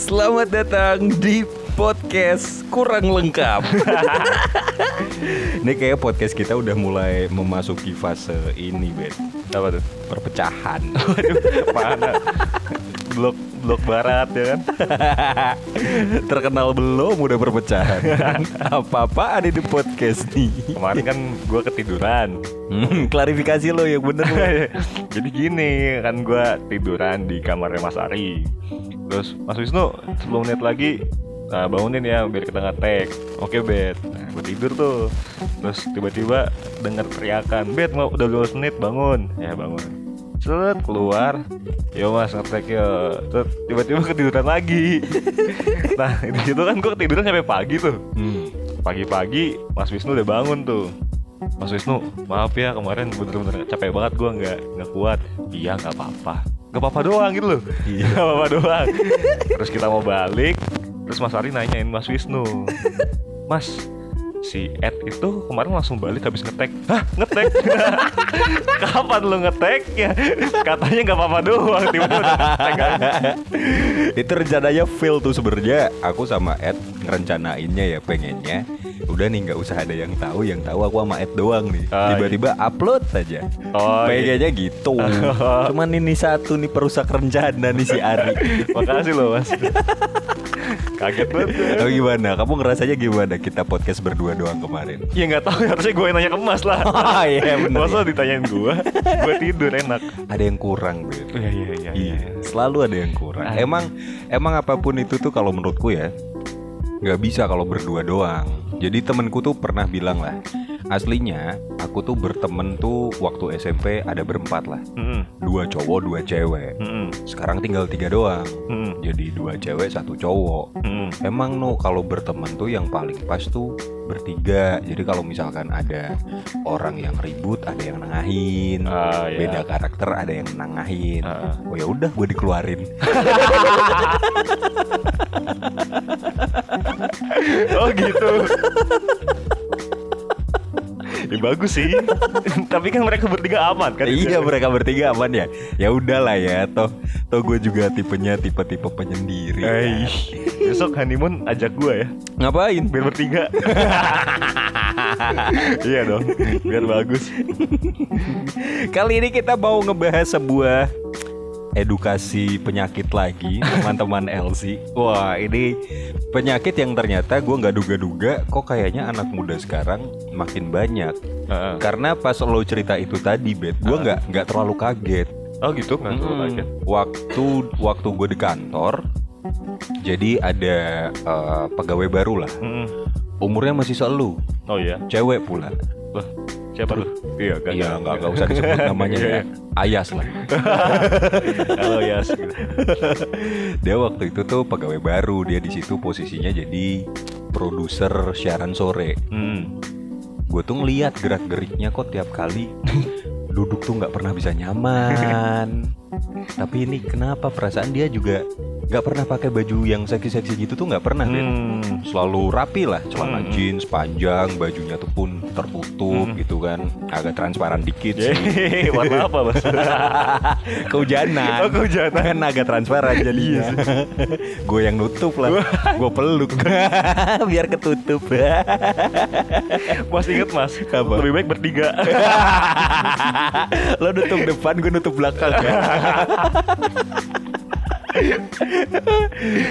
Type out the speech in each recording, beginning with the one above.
Selamat datang di podcast kurang lengkap. ini kayak podcast kita udah mulai memasuki fase ini, Bet. Apa tuh? Perpecahan. Waduh, mana? Blok blok barat ya kan? Terkenal belum udah perpecahan. Apa-apa ada di podcast nih. Kemarin kan gue ketiduran. Hmm, klarifikasi lo yang bener lo. Jadi gini kan gue tiduran di kamarnya Mas Ari. Terus Mas Wisnu 10 menit lagi nah, bangunin ya biar kita ngetek. Oke bet. Nah, gue tidur tuh. Terus tiba-tiba dengar teriakan, bet mau udah 12 menit bangun. Ya bangun. Set keluar, yo mas ngetek ya. Terus tiba-tiba ketiduran lagi. nah di situ kan gue ketiduran sampai pagi tuh. Hmm. Pagi-pagi Mas Wisnu udah bangun tuh Mas Wisnu maaf ya kemarin bener-bener capek banget gua nggak nggak kuat Iya nggak apa-apa nggak apa-apa doang gitu loh Iya. nggak apa-apa doang Terus kita mau balik Terus Mas Ari nanyain Mas Wisnu Mas si Ed itu kemarin langsung balik habis ngetek Hah ngetek? Kapan lu ngeteknya? Katanya nggak apa-apa doang Tiba-tiba ngetek? Itu rencananya fail tuh sebenarnya. Aku sama Ed ngerencanainnya ya pengennya. Udah nih nggak usah ada yang tahu, yang tahu aku sama Ed doang nih. Ah, Tiba-tiba upload saja. Oh, iya. Pengennya gitu. Cuman ini satu nih perusak rencana nih si Ari. Makasih loh mas Kaget banget. Oh gimana? Kamu ngerasanya gimana kita podcast berdua doang kemarin? Ya nggak tahu harusnya gue yang nanya ke Mas lah. Oh, iya, bener, Masa ya. ditanyain gue, gue tidur enak. Ada yang kurang, Bet. Iya iya iya. Iya, selalu ada yang kurang. Ah. Emang emang apa pun itu tuh kalau menurutku ya nggak bisa kalau berdua doang. Jadi temenku tuh pernah bilang lah, aslinya aku tuh berteman tuh waktu SMP ada berempat lah, Mm-mm. dua cowok dua cewek. Mm-mm. Sekarang tinggal tiga doang. Mm-mm. Jadi dua cewek satu cowok. Mm-mm. Emang no kalau berteman tuh yang paling pas tuh bertiga. Jadi kalau misalkan ada orang yang ribut, ada yang nengahin. Ah, iya. Beda karakter ada yang nengahin. Ah, ah. Oh ya udah gue dikeluarin. Oh gitu. Ya bagus sih. Tapi kan mereka bertiga aman kan? iya mereka bertiga aman ya. Ya udahlah ya. Toh toh gue juga tipenya tipe-tipe penyendiri. Eh, besok honeymoon ajak gue ya, Ngapain? biar bertiga. iya dong, biar bagus. Kali ini kita mau ngebahas sebuah edukasi penyakit lagi teman-teman LC. Wah ini penyakit yang ternyata gue nggak duga-duga kok kayaknya anak muda sekarang makin banyak. Heeh. Karena pas lo cerita itu tadi, bet, gue nggak nggak terlalu kaget. Oh gitu, nggak terlalu Hmm, kaget. Waktu waktu gue di kantor, jadi ada eh, pegawai baru lah. Mm-mm. Umurnya masih selalu, Oh iya, cewek pula. Loh, siapa tuh? Iya kan? Iya nggak nggak usah disebut namanya Iya, ya. iya. Ayas lah. Halo Yas. Dia waktu itu tuh pegawai baru, dia di situ posisinya jadi produser siaran sore. Hmm. Gue tuh ngeliat gerak geriknya kok tiap kali duduk tuh nggak pernah bisa nyaman. Tapi ini kenapa perasaan dia juga nggak pernah pakai baju yang seksi-seksi gitu tuh nggak pernah. Hmm. Selalu rapi lah, celana Hmm. jeans panjang, bajunya tuh pun tertutup Hmm. gitu kan, agak transparan dikit sih. Warna apa mas? Kehujanan. Oh, kehujanan. Kan agak transparan jadinya. gue yang nutup lah. gue peluk. Biar ketutup. Mas inget mas, Apa? lebih baik bertiga. Lo nutup depan, gue nutup belakang ya.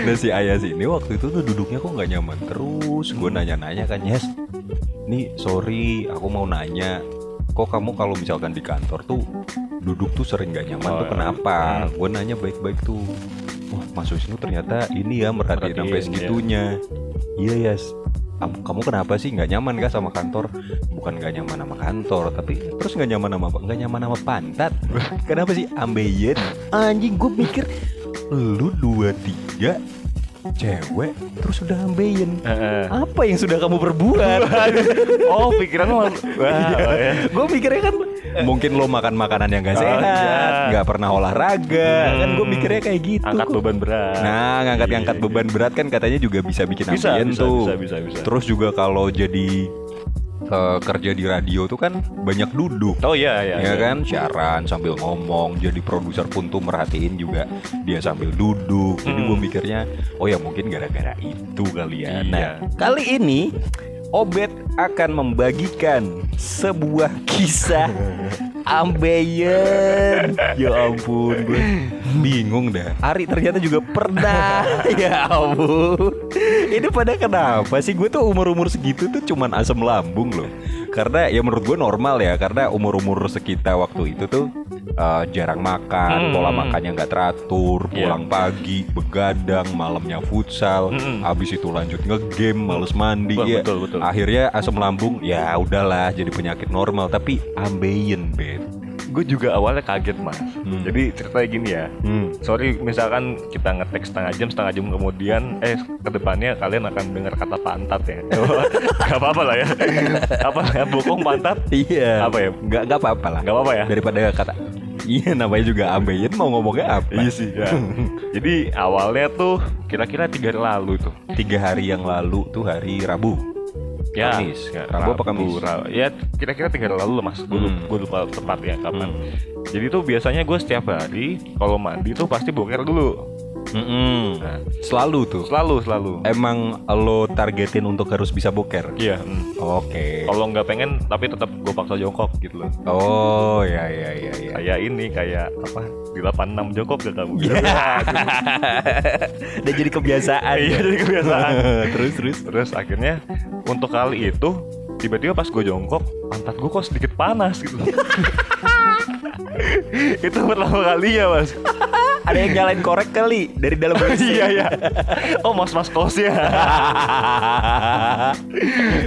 Nah si Ayas ini waktu itu tuh duduknya kok nggak nyaman terus. Gue nanya-nanya kan Yes nih sorry aku mau nanya. Kok kamu kalau misalkan di kantor tuh duduk tuh sering gak nyaman Oh, tuh kenapa? hmm. gue nanya baik-baik tuh wah Mas Wisnu ternyata ini ya merhatiin sampai Merhatiin, segitunya. Iya Yas Kamu- kenapa sih nggak nyaman gak sama kantor? Bukan nggak nyaman sama kantor tapi terus nggak nyaman sama nggak nyaman sama pantat. Kenapa sih? Ambeien. Anjing gue mikir lu dua tiga cewek terus udah ambeien Heeh. apa yang sudah kamu perbuat oh pikiran lo, wah, oh, ya. gue mikirnya kan mungkin lo makan makanan yang gak Oh, sehat iya. nggak pernah olahraga kan gue Hmm. mikirnya kayak gitu angkat kok. beban berat. Nah, ngangkat-ngangkat Iya, beban berat kan katanya juga bisa bikin Bisa, ambeien bisa, tuh. bisa, bisa, bisa. Terus juga kalau jadi eh, kerja di radio tuh kan banyak duduk. Oh iya iya. Ya kan, siaran sambil ngomong. Jadi produser pun tuh merhatiin juga dia sambil duduk. Jadi Hmm. gue mikirnya, oh ya mungkin gara-gara itu kali ya. Iya. Nah, kali ini Obet akan membagikan sebuah kisah ambeien. Ya ampun, gue bingung dah. Ari ternyata juga pernah. ya ampun. Ini pada kenapa sih gue tuh umur-umur segitu tuh cuman asam lambung loh. Karena ya menurut gue normal ya, karena umur-umur sekitar waktu itu tuh eh, jarang makan, Hmm. pola makannya nggak teratur, Iya. pulang pagi, begadang, malamnya futsal, Mm-mm. habis itu lanjut ngegame, males mandi Wah, ya. betul, betul. Akhirnya asam lambung ya udahlah jadi penyakit normal tapi ambeien, bet. Gue juga awalnya kaget mas. Hmm. Jadi ceritanya gini ya. Hmm. Sorry misalkan kita ngetek setengah jam setengah jam kemudian eh ke depannya kalian akan dengar kata pantat ya. Gak apa-apa lah ya. Apa ya bokong pantat? Iya. Apa ya? Nggak nggak apa-apa lah. Gak apa-apa ya. Daripada kata Iya namanya juga ambeien mau ngomongnya apa? Iya sih. Ya. Jadi awalnya tuh kira-kira tiga hari lalu tuh. Tiga hari yang lalu tuh hari Rabu. Ya, Kamis. ya, Rabu apa Kamis? Ra- ya kira-kira tiga hari lalu mas. Gue Hmm. lupa tepat ya kapan. Hmm. Jadi tuh biasanya gue setiap hari kalau mandi tuh pasti boker dulu. Mm-mm. Nah, Selalu tuh. selalu selalu. Emang lo targetin untuk harus bisa boker? Iya. hmm. Oke. Kalau nggak pengen tapi tetap gue paksa jongkok gitu loh. Oh ya ya ya ya. Kayak ini kayak apa di 86 jongkok gak kamu? Udah jadi kebiasaan. Iya ya? jadi kebiasaan. terus terus. Terus akhirnya untuk kali itu tiba-tiba pas gue jongkok pantat gue kok sedikit panas gitu. itu pertama kalinya mas. Ada yang nyalain korek kali dari dalam WC. iya iya. Oh mas mas kosnya.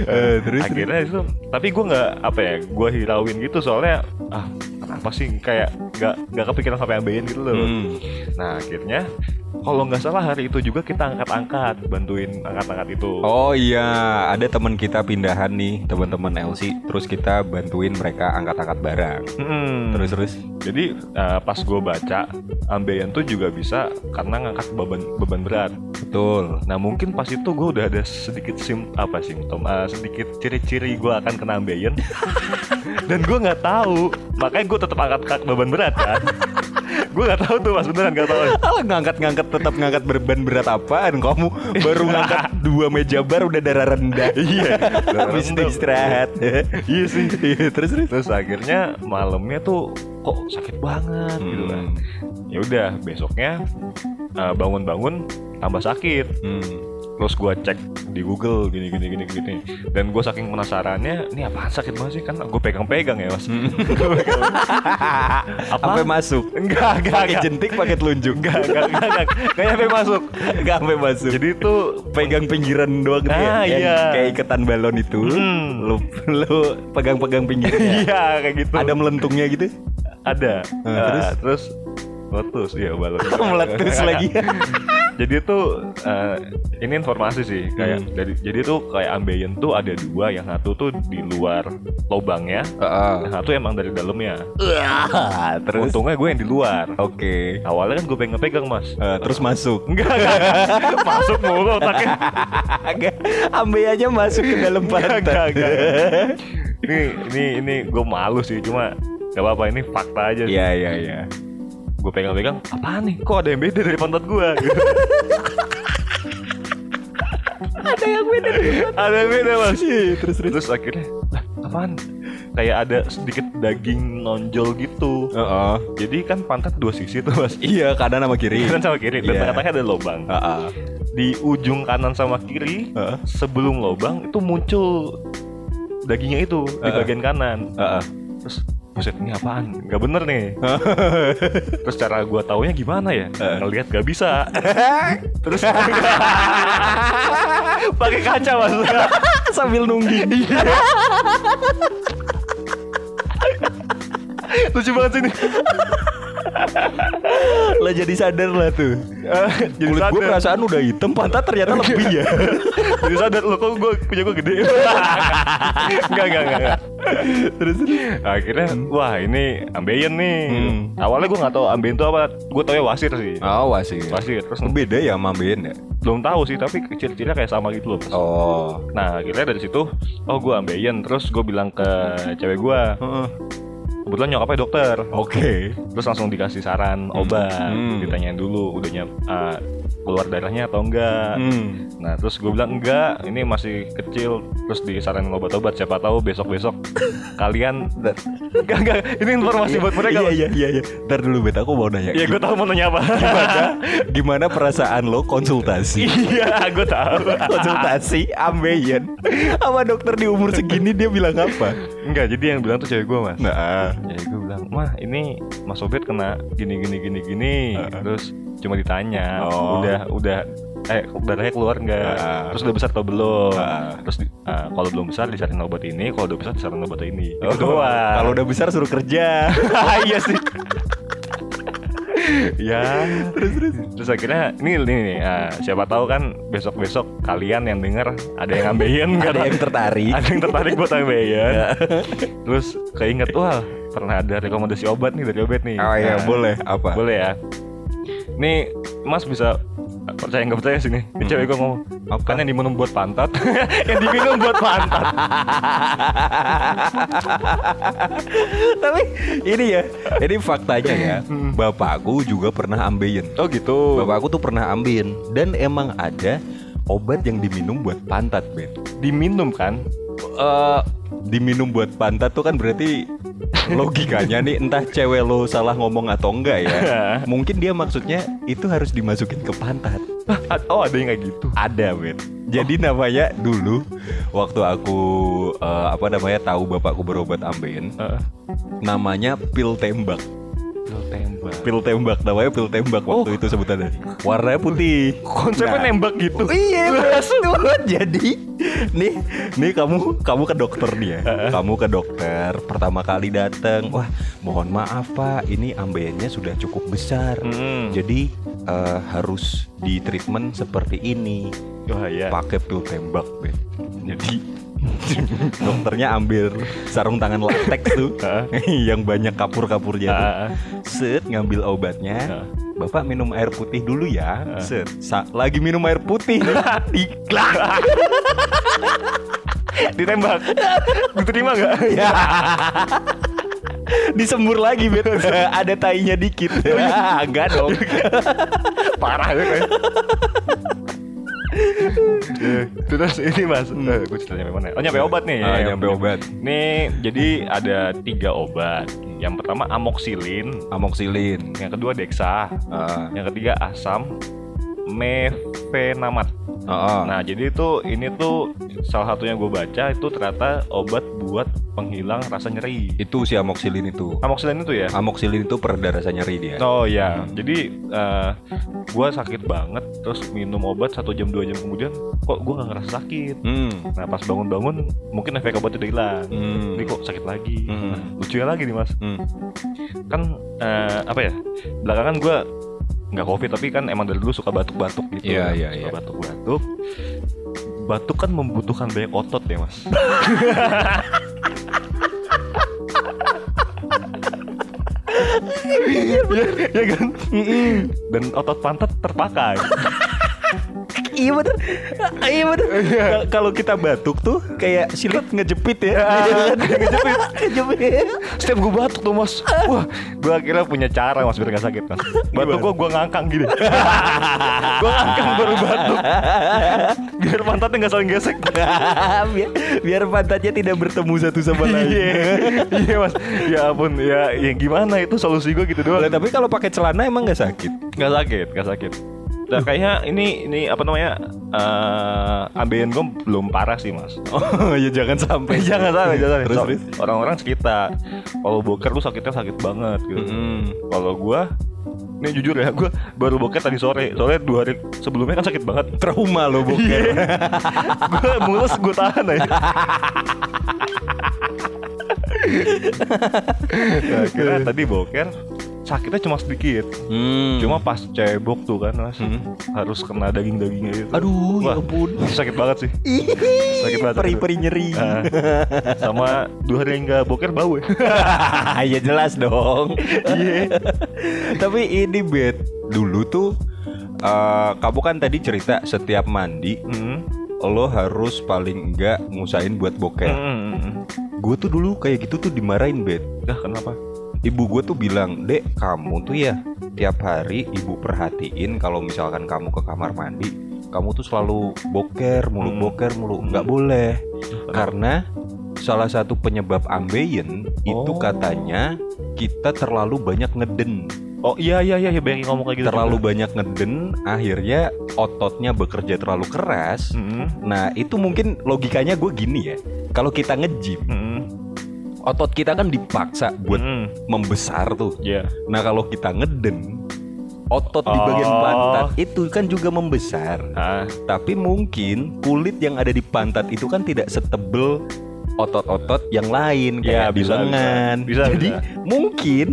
Eh, terus akhirnya itu tapi gue nggak apa ya gue hirauin gitu soalnya ah kenapa sih kayak nggak nggak kepikiran sampai ambeien gitu loh. Hmm. Nah akhirnya kalau nggak salah hari itu juga kita angkat-angkat bantuin angkat-angkat itu. Oh iya, ada teman kita pindahan nih, teman-teman LC. Terus kita bantuin mereka angkat-angkat barang. Mm-mm. Terus terus. Jadi uh, pas gue baca ambeien tuh juga bisa karena ngangkat beban beban berat. Betul. Nah mungkin pas itu gue udah ada sedikit sim apa simptom uh, sedikit ciri-ciri gue akan kena ambeien dan gue nggak tahu makanya gue tetap angkat angkat beban berat kan. gue nggak tahu tuh mas beneran nggak tahu. Alah ngangkat-ngangkat tetap ngangkat beban berat apaan kamu baru ngangkat dua meja bar udah darah rendah Iya, habis itu istirahat iya sih. Iya, terus terus Terus akhirnya malamnya tuh kok sakit banget gitu kan. Hmm. Ya udah besoknya uh, bangun-bangun tambah sakit. Hmm. Terus gua cek di Google gini gini gini gini. Dan gue saking penasarannya, ini apa sakit banget sih kan? Gue pegang-pegang ya mas. Pegang. apa? Sampai masuk Enggak, enggak, pakai jentik pakai telunjuk Enggak, enggak, enggak, enggak, enggak nyampe masuk. Enggak sampai masuk Jadi tuh pegang pinggiran doang gitu ya Ah, Yang iya. kayak iketan balon itu Hmm. lu lu pegang-pegang pinggirnya iya kayak gitu. ada melentungnya gitu ada. Nah, Nah, terus? terus meletus ya balon. meletus lagi. Jadi tuh eh, ini informasi sih kayak Hmm. dari jadi tuh kayak ambeien tuh ada dua yang satu tuh di luar lubangnya Heeh. yang satu emang dari dalamnya. Ah, terus? Untungnya gue yang di luar. Oke. Awalnya kan gue pengen pegang mas. Eh, terus masuk. Enggak masuk mulu otaknya. Agak ambe aja masuk ke dalam Enggak, pantat. enggak, enggak. ini ini ini gue malu sih cuma gak apa-apa ini fakta aja sih. Iya iya iya gue pegang-pegang apaan nih kok ada yang beda dari pantat gue ada yang beda ada yang beda mas terus terus terus akhirnya lah apaan kayak ada sedikit daging nonjol gitu Heeh. jadi kan pantat dua sisi tuh mas iya kanan sama kiri kanan sama kiri dan Iya. tengah-tengahnya ada lubang Heeh. di ujung kanan sama kiri Heeh. sebelum lubang itu muncul dagingnya itu di Heeh. bagian kanan Heeh. terus buset ini apaan? Nggak bener nih. Terus cara gua taunya gimana ya? Heeh. ngelihat gak bisa. Terus pakai kaca mas. Sambil nunggu. Lucu banget sih ini lah jadi sadar lah tuh. Jadi kulit gue perasaan udah hitam pantat ternyata lebih ya. Jadi sadar lo kok gue punya gue gede? Enggak enggak enggak, terus akhirnya wah ini ambeien nih. Hmm. awalnya gue nggak tahu ambeien itu apa. Gue tau ya wasir sih. Oh wasir. Wasir terus beda ya sama ambeien ya? Belum tahu sih tapi ciri-cirinya kayak sama gitu loh. Oh. nah akhirnya dari situ oh gue ambeien. Terus gue bilang ke cewek gue. Kebetulan nyokapnya dokter Oke. terus langsung dikasih saran obat Hmm. ditanyain dulu udah nyam, ah, keluar darahnya atau enggak Hmm. nah terus gue bilang enggak ini masih kecil terus disaranin obat-obat siapa tahu besok-besok kalian enggak enggak ini informasi buat mereka Iya iya iya iya. Ntar dulu bet aku mau nanya. Iya gue tahu mau nanya apa Gimana? Gimana perasaan lo konsultasi? Iya gue tahu konsultasi ambeien sama dokter di umur segini dia bilang apa? Enggak jadi yang bilang tuh cewek gue mas Nah, Ya gue bilang Mah ini Mas Obet kena gini gini gini gini Heeh. Terus cuma ditanya Oh. Udah udah Eh darahnya keluar nggak Heeh. Terus udah besar atau belum Heeh. Terus ah, kalau belum besar disarin obat ini Kalau udah besar disarin obat ini Itu Oh, doang Kalau udah besar suruh kerja. Iya sih ya. Terus terus. Terus akhirnya ini ini nih ah, siapa tahu kan besok besok kalian yang denger ada yang ngambein Ada yang tertarik. ada yang tertarik buat ambeien terus keinget wah pernah ada rekomendasi obat nih dari obat nih. Oh iya, Nah, boleh. Apa? boleh ya. Nih mas bisa percaya nggak percaya sini ini cewek gue ngomong Apa? kan yang diminum buat pantat yang diminum buat pantat Tapi ini ya, ini faktanya ya. Hmm. Bapakku juga pernah ambeien. oh gitu Bapakku tuh pernah ambeien dan emang ada obat yang diminum buat pantat, Ben. diminum kan Eh, diminum buat pantat tuh kan berarti logikanya nih entah cewek lo salah ngomong atau enggak ya. Mungkin dia maksudnya itu harus dimasukin ke pantat. oh ada yang kayak gitu Ada, Ben. Jadi namanya dulu waktu aku eh, apa namanya tahu bapakku berobat ambeien, Heeh. namanya pil tembak. Lo tembak Pil tembak namanya pil tembak waktu itu sebutannya. Warnanya putih. konsepnya Nah. nembak gitu Iya betul. Jadi nih nih kamu kamu ke dokter nih ya. Kamu ke dokter pertama kali datang. Wah mohon maaf pak, ini ambeiannya sudah cukup besar. Hmm. Jadi eh, harus di treatment seperti ini. wah ya Pakai pil tembak, Ben. Jadi dokternya ambil sarung tangan latex tuh yang banyak kapur-kapurnya tuh. Set ngambil obatnya. Bapak minum air putih dulu ya. Set. Sa- lagi minum air putih. Diklak. ditembak diterima nggak Ya. Disembur lagi bet. Ada tainya dikit. Enggak dong. parah Eh, terus ini mas, eh, gue cerita nyampe mana? ya? Oh nyampe obat nih. Ah, ya, nyampe obat. Nih, jadi ada tiga obat. Yang pertama amoxilin, Amoxilin. yang kedua dexa, Ah, yang ketiga asam mefenamat. Ah. Nah, jadi itu ini tuh salah satu yang gue baca itu ternyata obat buat penghilang rasa nyeri. itu si amoxilin itu. Amoxilin itu ya? Amoxilin itu pereda rasa nyeri dia. Oh ya, jadi eh, gua sakit banget, terus minum obat satu jam dua jam kemudian, kok gua nggak ngerasa sakit. Hmm. Nah pas bangun-bangun, mungkin efek obat udah hilang. Hmm. Ini kok sakit lagi. Hmm. Nah, lucunya lagi nih mas, Hmm. kan eh, apa ya? Belakangan gua nggak covid tapi kan emang dari dulu suka batuk-batuk gitu. Iya, kan. iya, Suka iya. Batuk-batuk. Batuk kan membutuhkan banyak otot ya mas. Iya ya kan? Dan otot pantat terpakai. Iya bener Iya bener Kal- Kalau kita batuk tuh Kayak silet ngejepit ya Ngejepit Ngejepit Setiap gue batuk tuh mas. Wah gue akhirnya punya cara mas biar gak sakit mas. Batuk gue gue ngangkang gini. Gue ngangkang baru batuk. Biar pantatnya gak saling gesek. Biar, biar pantatnya tidak bertemu satu sama lain. Iya Iya mas. Ya ampun Ya, ya gimana itu solusi gue gitu doang. Tapi kalau pakai celana emang nggak sakit? Gak sakit Gak sakit Nah kayaknya ini ini apa namanya eh ambeien gue belum parah sih mas. Oh ya jangan sampai. Jangan sampai jangan sampai. Terus So- terus? Orang-orang sekitar kalau boker tuh sakitnya sakit banget gitu. Mm-mm. kalau gua ini jujur ya gua baru boker tadi sore. Soalnya dua hari sebelumnya kan sakit banget. Trauma lo boker. Gua mulus gua tahan aja. Nah, kira tadi boker sakitnya cuma sedikit Hmm. cuma pas cebok tuh kan mas Hmm. harus kena daging-dagingnya itu Aduh ya Wah, ampun sakit banget sih Sakit banget. Peri-peri nyeri Ah. sama dua hari nggak boker bau ya ya jelas dong Iya. Tapi ini bet Dulu tuh eh, kamu kan tadi cerita setiap mandi Hmm. lo harus paling enggak ngusahain buat boker. Hmm. Gue tuh dulu kayak gitu tuh dimarahin bet. Dah kenapa? Ibu gue tuh bilang, dek kamu tuh ya tiap hari ibu perhatiin kalau misalkan kamu ke kamar mandi, kamu tuh selalu boker mulu Hmm. boker mulu, nggak boleh. Karena salah satu penyebab ambeien itu Oh. katanya kita terlalu banyak ngeden, Oh iya iya iya, banyak yang ngomong kayak gitu. terlalu juga. banyak ngeden, akhirnya ototnya bekerja terlalu keras. Hmm. Nah itu mungkin logikanya gue gini ya, kalau kita nge-gym, Hmm. Otot kita kan dipaksa buat Hmm. membesar tuh. Iya. Nah kalau kita ngeden Otot di bagian Oh. pantat itu kan juga membesar Ah. Tapi mungkin kulit yang ada di pantat itu kan tidak setebel otot-otot yang lain Ya, Kayak di bisa, lengan bisa. Bisa, Jadi bisa. mungkin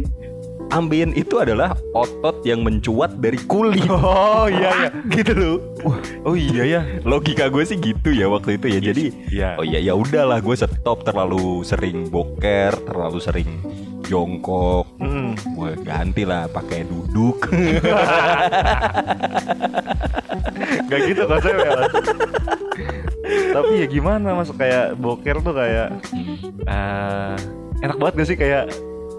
ambien itu adalah otot yang mencuat dari kulit Oh iya iya. Gitu loh Oh iya ya. Logika gue sih gitu ya waktu itu ya Jadi Iya. Oh ya ya udahlah gue stop terlalu sering boker, terlalu sering jongkok. Hmm. Gue ganti lah pakai duduk. Gak gitu konsepnya Tapi ya gimana mas Kayak boker tuh kayak ah, Enak banget gak sih kayak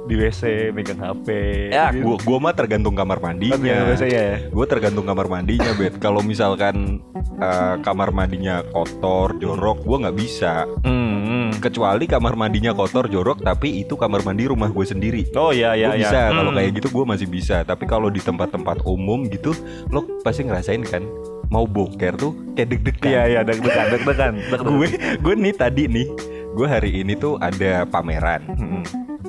Di WC megang HP ya, gitu. gue gua mah tergantung kamar mandinya. WC ya Gue tergantung kamar mandinya, bet. Kalau misalkan eh, kamar mandinya kotor, jorok, gue nggak bisa. hmm, hmm. Kecuali kamar mandinya kotor, jorok, tapi itu kamar mandi rumah gue sendiri. Oh iya iya iya bisa kalau Hmm. kayak gitu gue masih bisa tapi kalau di tempat-tempat umum gitu lo pasti ngerasain kan mau boker tuh kayak deg-degan Iya iya deg-degan deg-degan deg-degan. gue gue nih tadi nih gue hari ini tuh ada pameran Hmm,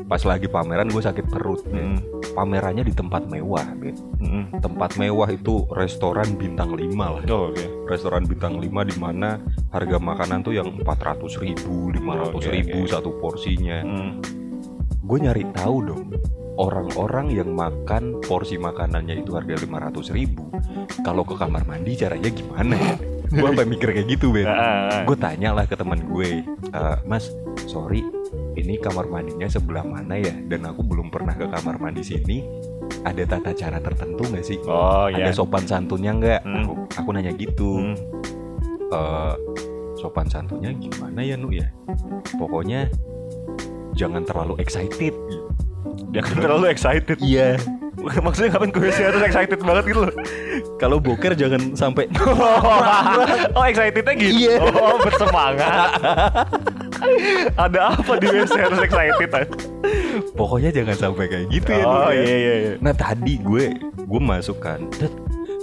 pas lagi pameran gue sakit perut hmm, pamerannya di tempat mewah Bet. hmm. tempat mewah itu restoran bintang 5 lah Oh oke restoran bintang 5 di mana harga makanan tuh yang 400 ribu 500 Oke, ribu oke. satu porsinya Hmm. gue nyari tahu dong orang-orang yang makan porsi makanannya itu harga 500 ribu kalau ke kamar mandi caranya gimana ya gue sampai mikir kayak gitu Ben Ah, ah, gue tanya lah ke teman gue "Eh, mas sorry ini kamar mandinya sebelah mana ya? Dan aku belum pernah ke kamar mandi sini. Ada tata cara tertentu nggak sih? Oh iya. ada sopan santunnya nggak? Hmm. aku, aku nanya gitu. Hmm. "Eh, sopan santunnya gimana ya nu ya? Pokoknya jangan terlalu excited. Jangan terlalu excited. Iya. Maksudnya ngapain gue sih harus excited banget gitu loh? Kalau boker jangan sampai Oh excitednya gitu? Iya. Oh bersemangat Ada apa di WC harus excited pokoknya jangan sampai kayak gitu ya Oh ya. iya iya iya. Nah tadi gue gue masuk kan Tet,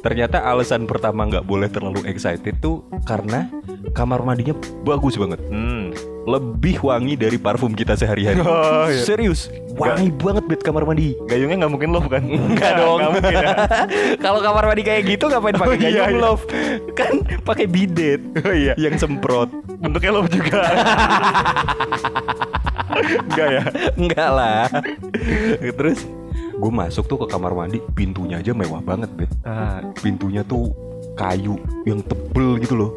ternyata alasan pertama nggak boleh terlalu excited tuh karena kamar mandinya bagus banget. Hmm. Lebih wangi dari parfum kita sehari-hari. Oh iya. Serius wangi banget bet kamar mandi. Gayungnya nggak mungkin love kan? Enggak dong. Mungkin ya. Kalau kamar mandi kayak gitu ngapain pakai Oh, iya, gayung iya. love? Kan pakai bidet Oh iya. yang semprot. Bentuknya love juga. Enggak ya? Enggak lah. Terus gue masuk tuh ke kamar mandi pintunya aja mewah banget bet ah, pintunya tuh kayu yang tebel gitu loh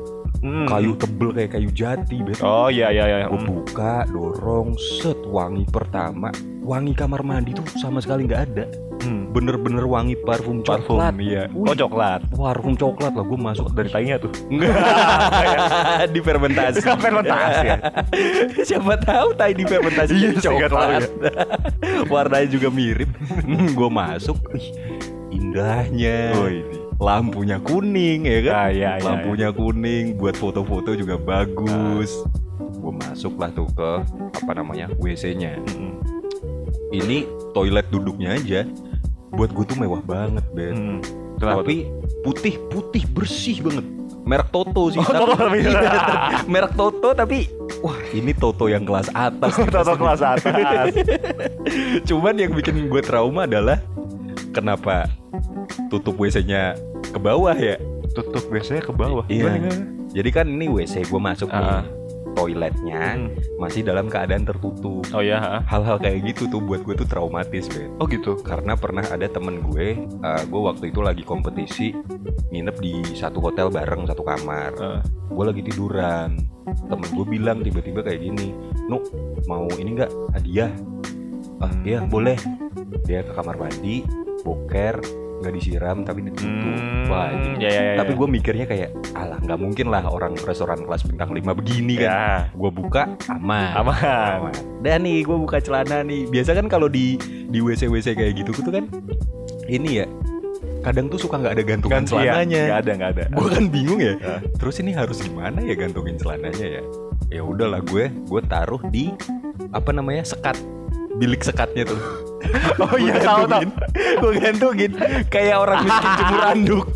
hmm. kayu tebel kayak kayu jati bet Oh iya iya iya. Gue buka dorong set wangi pertama. Wangi kamar mandi tuh sama sekali nggak ada. Hmm. bener-bener wangi parfum Parfum coklat. iya. Wih. Oh coklat. parfum coklat lah gue masuk Dari tainya tuh. Enggak difermentasi Fermentasi ya. Siapa tahu tai Iya, sih, nggak tahu coklat. warnanya juga mirip. Gue masuk ih, indahnya. Oh ini lampunya kuning ya kan? Ah iya iya lampunya kuning buat foto-foto juga bagus. Gue masuk lah tuh ke apa namanya WC-nya iya. Hmm. ini toilet duduknya aja buat gue tuh mewah banget Ben. Hmm. Tapi putih putih bersih banget. Merek Toto sih Oh, Tapi- Toto lebih. Iya, merek Toto tapi wah ini Toto yang kelas atas. Toto kelas atas. Cuman yang bikin gue trauma adalah kenapa tutup WC-nya ke bawah ya Tutup biasanya ke bawah Iya. Gimana, gimana? jadi kan ini WC gue masuk nih Ah. toiletnya Hmm. masih dalam keadaan tertutup Oh ha? hal-hal kayak gitu tuh buat gue tuh traumatis Ben Oh gitu karena pernah ada temen gue eh, gue waktu itu lagi kompetisi nginep di satu hotel bareng satu kamar Ah. gue lagi tiduran temen gue bilang tiba-tiba kayak gini nu mau ini nggak hadiah ah Hmm. iya boleh dia ke kamar mandi boker nggak disiram tapi ditutup. Hmm, wah ya, ya, ya, tapi ya. gue mikirnya kayak alah nggak mungkin lah orang restoran kelas bintang 5 begini kan. Ya, gue buka aman. Aman. dan nih gue buka celana nih. Biasa kan kalau di di wc wc kayak gitu tuh kan ini ya kadang tuh suka nggak ada gantungan Ganti ya, celananya. Nggak ada, nggak ada. gue kan bingung ya Ya. terus ini harus gimana ya gantungin celananya ya? Ya udahlah gue gue taruh di apa namanya sekat bilik sekatnya tuh. Oh iya, tahu tahu. Gue gantungin kayak orang miskin jemur anduk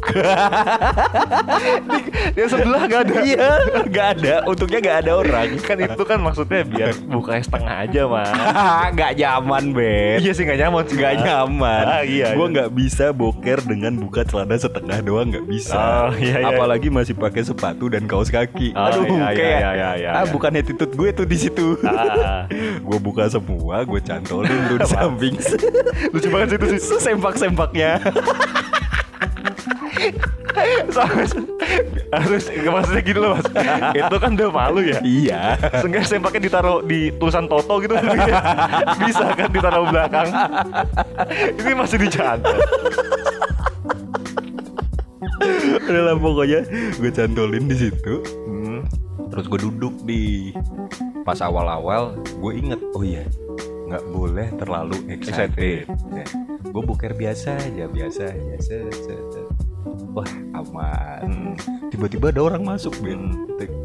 Dia sebelah nggak ada. iya nggak ada untungnya nggak ada orang Kan itu kan maksudnya biar bukanya setengah aja, Mas. nggak nyaman bet iya sih nggak nyaman sih. Mas. nyaman Ah, iya, gue iya. nggak bisa boker dengan buka celana setengah doang nggak bisa Oh, iya, iya. apalagi masih pakai sepatu dan kaos kaki Oh, aduh iya, iya, kayak iya, iya, iya, ah iya. bukan attitude gue tuh di situ Ah, gue buka semua gue cantolin tuh di samping lucu banget sih itu sih. Sempak sempaknya Sampai harus maksudnya gitu loh mas. itu kan udah malu ya. iya Seenggaknya sempaknya ditaruh di tulisan Toto gitu Bisa kan ditaruh belakang Ini masih dicantol udah lah pokoknya gue cantolin di situ hmm. terus gue duduk di pas awal-awal gue inget oh iya nggak boleh terlalu excited. Gue buker biasa aja biasa set. wah aman. Tiba-tiba ada orang masuk Ben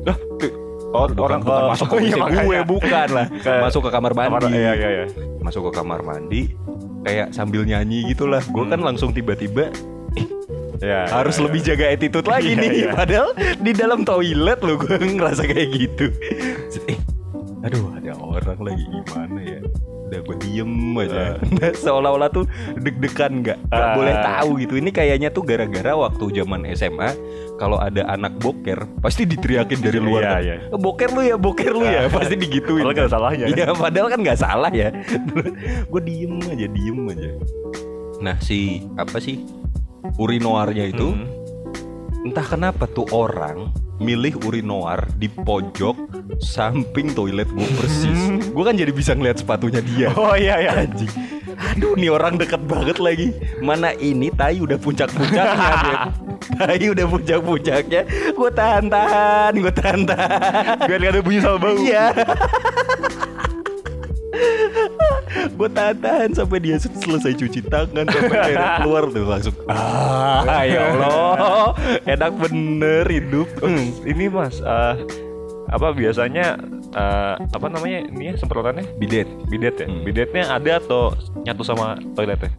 Lah, tuh, oh, bukan, orang bukan masuk ke Oh, iya, gue bukan lah. Masuk ke kamar Kamar- mandi. Iya, iya, iya. Masuk ke kamar mandi kayak sambil nyanyi gitulah. Gue kan Hmm. langsung tiba-tiba Ya, harus ya, lebih ya. jaga attitude lagi Iya, nih. iya. padahal di dalam toilet lo gue ngerasa kayak gitu. Eh aduh ada orang lagi gimana ya udah gue diem aja Nah, seolah-olah tuh deg-degan nggak nggak Ah. boleh tahu gitu ini kayaknya tuh gara-gara waktu zaman SMA kalau ada anak boker pasti diteriakin dari luar Iya, kan, iya. "Eh, boker lu ya boker lu ya pasti digituin Padahal nggak ada salahnya, kan? iya padahal kan nggak salah ya gue diem aja diem aja nah si apa sih urinoirnya itu Hmm. entah kenapa tuh orang milih urinoir di pojok samping toilet gue persis. Gue kan jadi bisa ngeliat sepatunya dia. Oh iya, iya. Anjing. Aduh nih orang deket banget lagi. Mana ini? Tai udah puncak-puncaknya tai udah puncak-puncaknya. Gue tahan-tahan gue tahan-tahan. Biar ada bunyi sama bau. Iya. Gue tahan sampai dia selesai cuci tangan sampai airnya keluar tuh langsung ah ya Allah enak bener hidup Hmm. Ini mas eh, Apa biasanya eh, Apa namanya ini ya semprotannya bidet Bidet ya? Hmm. Bidetnya ada atau nyatu sama toiletnya?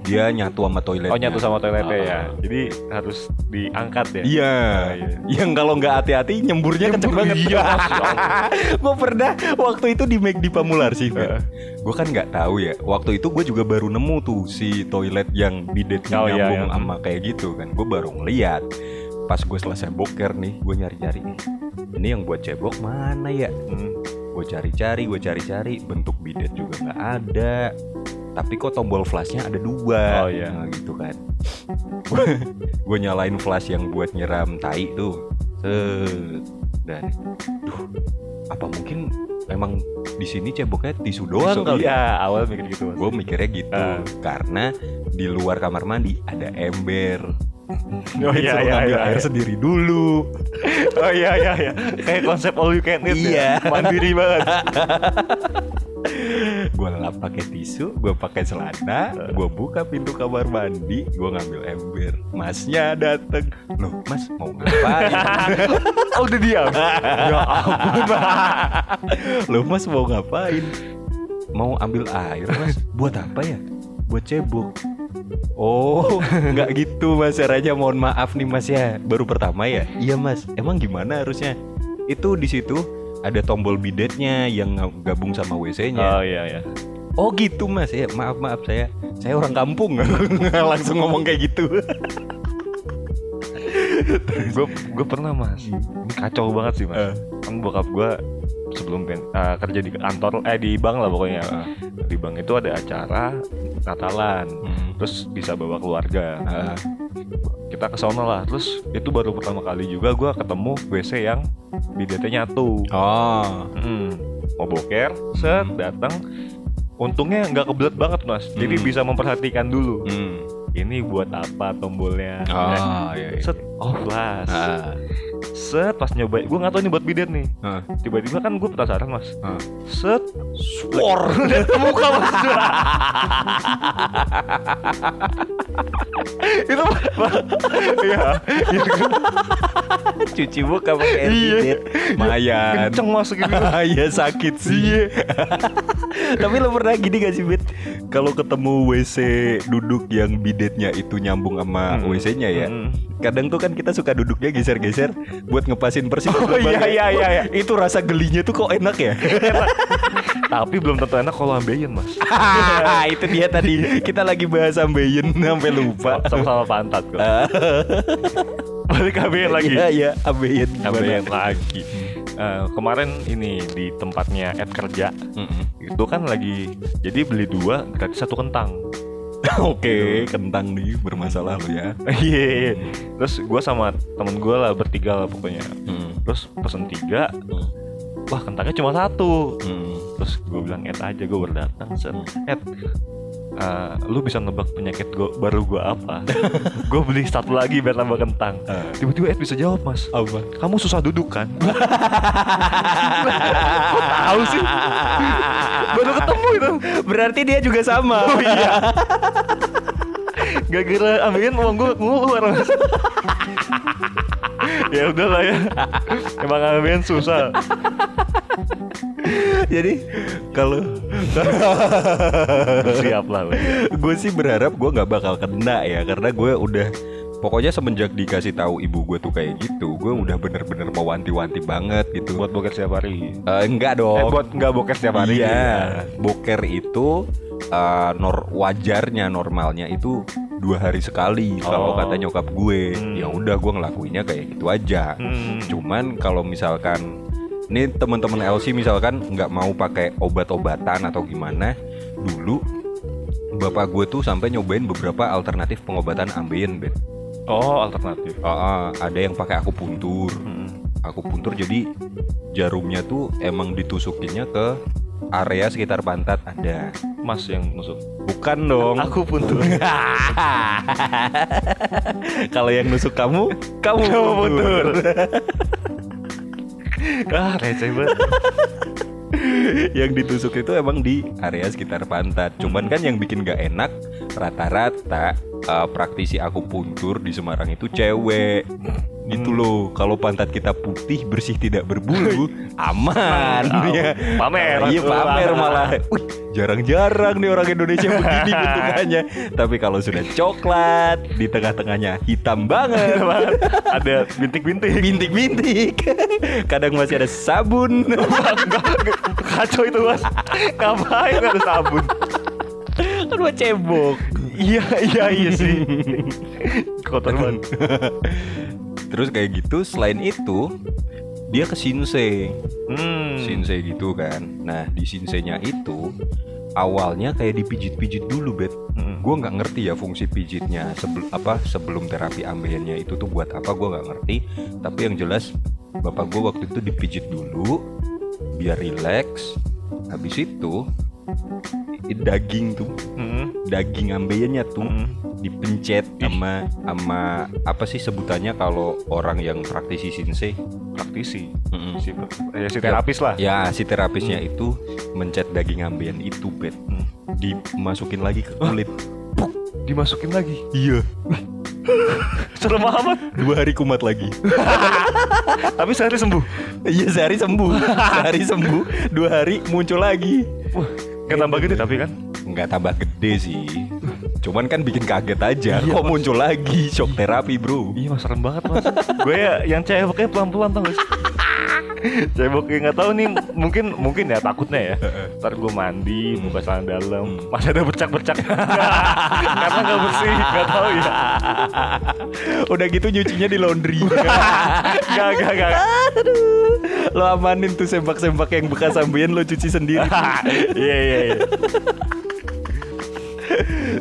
dia nyatu sama toilet Oh nyatu sama toiletnya ya Ah. Jadi harus diangkat ya? Iya, Ah, iya. yang kalau nggak hati-hati nyemburnya kenceng Nyembur, banget. iya, gue pernah waktu itu di Make di Pamular sih, Heeh. gue kan nggak tahu ya. Waktu itu gue juga baru nemu tuh si toilet yang bidetnya Oh, iya, nyambung iya. sama kayak gitu kan. Gue baru ngeliat. Pas gue selesai boker nih, gue nyari-nyari nih. Ini yang buat cebok mana ya? Hmm. Gue cari-cari, gue cari-cari. Bentuk bidet juga nggak ada. Tapi kok tombol flashnya ada dua, Oh, iya. Nah, gitu kan. gue nyalain flash yang buat nyiram tai tuh. Set. Dan, duh, apa mungkin emang di sini ceboknya tisu doang Tisu, kali? Iya awal mikir gitu Gue mikirnya gitu, Ah. karena di luar kamar mandi ada ember. Oh iya iya iya air sendiri dulu. Oh iya iya iya Kayak konsep all you can eat Iya. ya Mandiri banget gue lap pakai tisu, gue pakai celana, gue buka pintu kamar mandi, gue ngambil ember. Masnya dateng, loh mas mau ngapain? Oh udah diam Ya ampun loh mas mau ngapain? Mau ambil air mas? Buat apa ya? Buat cebok. Oh, nggak gitu mas caranya. Mohon maaf nih mas ya. Baru pertama ya? Iya mas. Emang gimana harusnya? Itu di situ ada tombol bidetnya yang gabung sama WC-nya. Oh iya iya Oh gitu mas ya maaf maaf saya saya orang kampung langsung ngomong kayak gitu Gue gue pernah mas Ini kacau banget sih mas Eh. Kan bokap gue sebelum eh, kerja di kantor eh di bank lah pokoknya di bank itu ada acara Natalan terus bisa bawa keluarga Ah. kita ke sana lah terus itu baru pertama kali juga gue ketemu WC yang bidetnya nyatu oh Mm. mau boker set Hmm. datang untungnya nggak kebelet banget mas jadi Hmm. bisa memperhatikan dulu hmm. ini buat apa tombolnya Ah, iya, iya. set oh flash Ah, set pas nyoba gue nggak tahu ini buat bidet nih ah, tiba-tiba kan gue penasaran mas ah. set Swor. lihat muka mas itu iya Cuci muka pakai air Iya. bidet. Mayan. kenceng mas gitu Iya sakit sih. Tapi lo pernah gini gak sih Bet? Kalau ketemu WC duduk yang bidetnya itu nyambung sama Hmm. WC-nya ya. Hmm. Kadang tuh kan kita suka duduknya geser-geser buat ngepasin persis. Oh, iya, iya, iya, iya. Itu rasa gelinya tuh kok enak ya? tapi belum tentu enak kalau ambeien mas itu dia tadi kita lagi bahas ambeien sampai lupa. sama-sama pantat kok balik ambeien lagi Iya, iya, ambeien. ambeien lagi Eh, kemarin ini di tempatnya Ed kerja Mm-mm. itu kan lagi jadi beli dua gratis satu kentang Oke, kentang nih bermasalah lo ya. iya iya. terus gue sama temen gue lah bertiga lah pokoknya Hmm. terus pesen tiga wah kentangnya cuma satu Hmm. Terus gue bilang Ed aja gue berdatang set Ed eh, lu bisa nebak penyakit gua, baru gue apa? Gue beli satu lagi biar nambah kentang. Ah. tiba-tiba Ed bisa jawab mas Apa? kamu susah duduk kan? Kok tahu sih? Baru ketemu itu. Berarti dia juga sama. oh iya. Gak kira ambilin uang gue keluar mas ya udahlah ya. Emang ambilin susah Jadi kalau siap lah gue sih berharap gue nggak bakal kena ya karena gue udah pokoknya semenjak dikasih tahu ibu gue tuh kayak gitu gue udah bener-bener mewanti-wanti banget gitu. Buat boker setiap hari? Eh, enggak dong. Eh buat nggak boker setiap hari? Iya. Boker itu eh, nor wajarnya normalnya itu dua hari sekali kalau Oh. kata nyokap gue. Hmm. ya udah gue ngelakuinnya kayak gitu aja. Hmm. Cuman kalau misalkan ini teman-teman LC misalkan nggak mau pakai obat-obatan atau gimana, dulu bapak gue tuh sampai nyobain beberapa alternatif pengobatan ambien, bet. oh alternatif Ah, ah, ada yang pakai akupuntur. Hmm. Akupuntur jadi jarumnya tuh emang ditusukinnya ke area sekitar pantat ada. mas yang nusuk Bukan dong. aku pun tuh Kalau yang nusuk kamu, kamu Kamu puntur. ah receh banget yang ditusuk itu emang di area sekitar pantat. Cuman kan yang bikin gak enak rata-rata uh, praktisi akupuntur di Semarang itu cewek. Gitu loh. Kalau pantat kita putih bersih tidak berbulu, aman ya. Pamer. Iya pamer malah. Wih, jarang-jarang nih orang Indonesia begini bentukannya. Tapi kalau sudah coklat, di tengah-tengahnya hitam banget. ada bintik-bintik Bintik-bintik. Kadang masih ada sabun. kacau itu mas ngapain ada sabun kan buat cebok. iya iya iya sih kotor banget Terus kayak gitu selain itu dia ke Shinsei. hmm. Shinsei gitu kan. Nah, di Shinsei-nya itu awalnya kayak dipijit-pijit dulu, Bet. Hmm. Gue nggak ngerti ya fungsi pijitnya sebelum apa sebelum terapi ambeien-nya itu tuh buat apa gue nggak ngerti. Tapi yang jelas bapak gue waktu itu dipijit dulu biar rileks. Habis itu daging tuh Hmm. daging ambeiennya tuh Hmm. dipencet sama sama apa sih sebutannya kalau orang yang praktisi shinsei praktisi? Mm-mm. si, ya, si terapis lah. Ya si terapisnya itu mencet daging ambien itu bet Hmm. dimasukin lagi ke kulit. Dimasukin lagi? Iya. Serem amat. Dua hari kumat lagi. Tapi sehari sembuh? Iya sehari sembuh. Sehari sembuh dua hari muncul lagi nggak tambah gede tapi kan? Nggak tambah gede sih. Cuman kan bikin kaget aja. Kok muncul lagi? Shock terapi bro. Iya mas serem banget mas. Gue ya yang ceweknya pelan-pelan tau gak sih ceboknya nggak tahu nih mungkin mungkin ya takutnya ya. Ntar gue mandi buka celana dalam. Masih ada bercak-bercak. Karena nggak bersih nggak tahu ya. Udah gitu nyucinya di laundry. Nggak nggak nggak lo amanin tuh sembak-sembak yang bekas ambien lo cuci sendiri. Iya iya iya.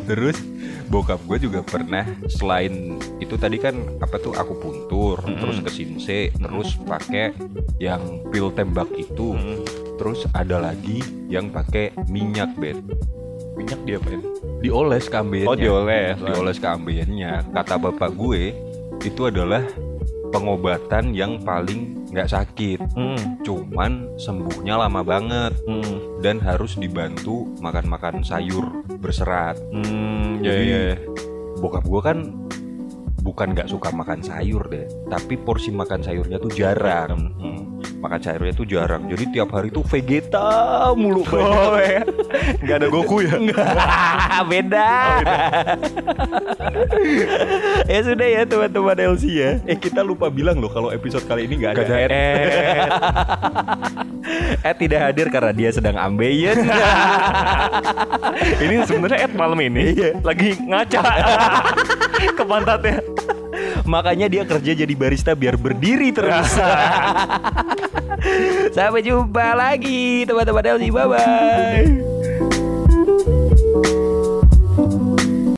Terus bokap gue juga pernah selain itu tadi kan apa tuh aku puntur terus ke sinse terus pakai yang pil tembak itu Mm. terus ada lagi yang pakai minyak bed minyak dia apa Dioles ke ambeien. Oh, dioles. Dioles ke ambeien-nya. Kata bapak gue itu adalah pengobatan yang paling nggak sakit. Hmm. Cuman sembuhnya lama banget Hmm. dan harus dibantu makan-makan sayur berserat. Hmm, ya Jadi, ya. ya. Bokap gue kan bukan nggak suka makan sayur deh, tapi porsi makan sayurnya tuh jarang. Hmm. Makan sayurnya tuh jarang. Jadi tiap hari tuh vegeta mulu. Oh, ya. Nggak ada Goku ya? beda. ya sudah ya teman-teman LC ya. Eh kita lupa bilang loh kalau episode kali ini nggak ada, Nggak ada Ed. Ed. Tidak hadir karena dia sedang ambeien. ini sebenarnya Ed malam ini Iya. lagi ngaca ke pantatnya. Makanya dia kerja jadi barista biar berdiri terus. Sampai jumpa lagi teman-teman LC. Bye bye.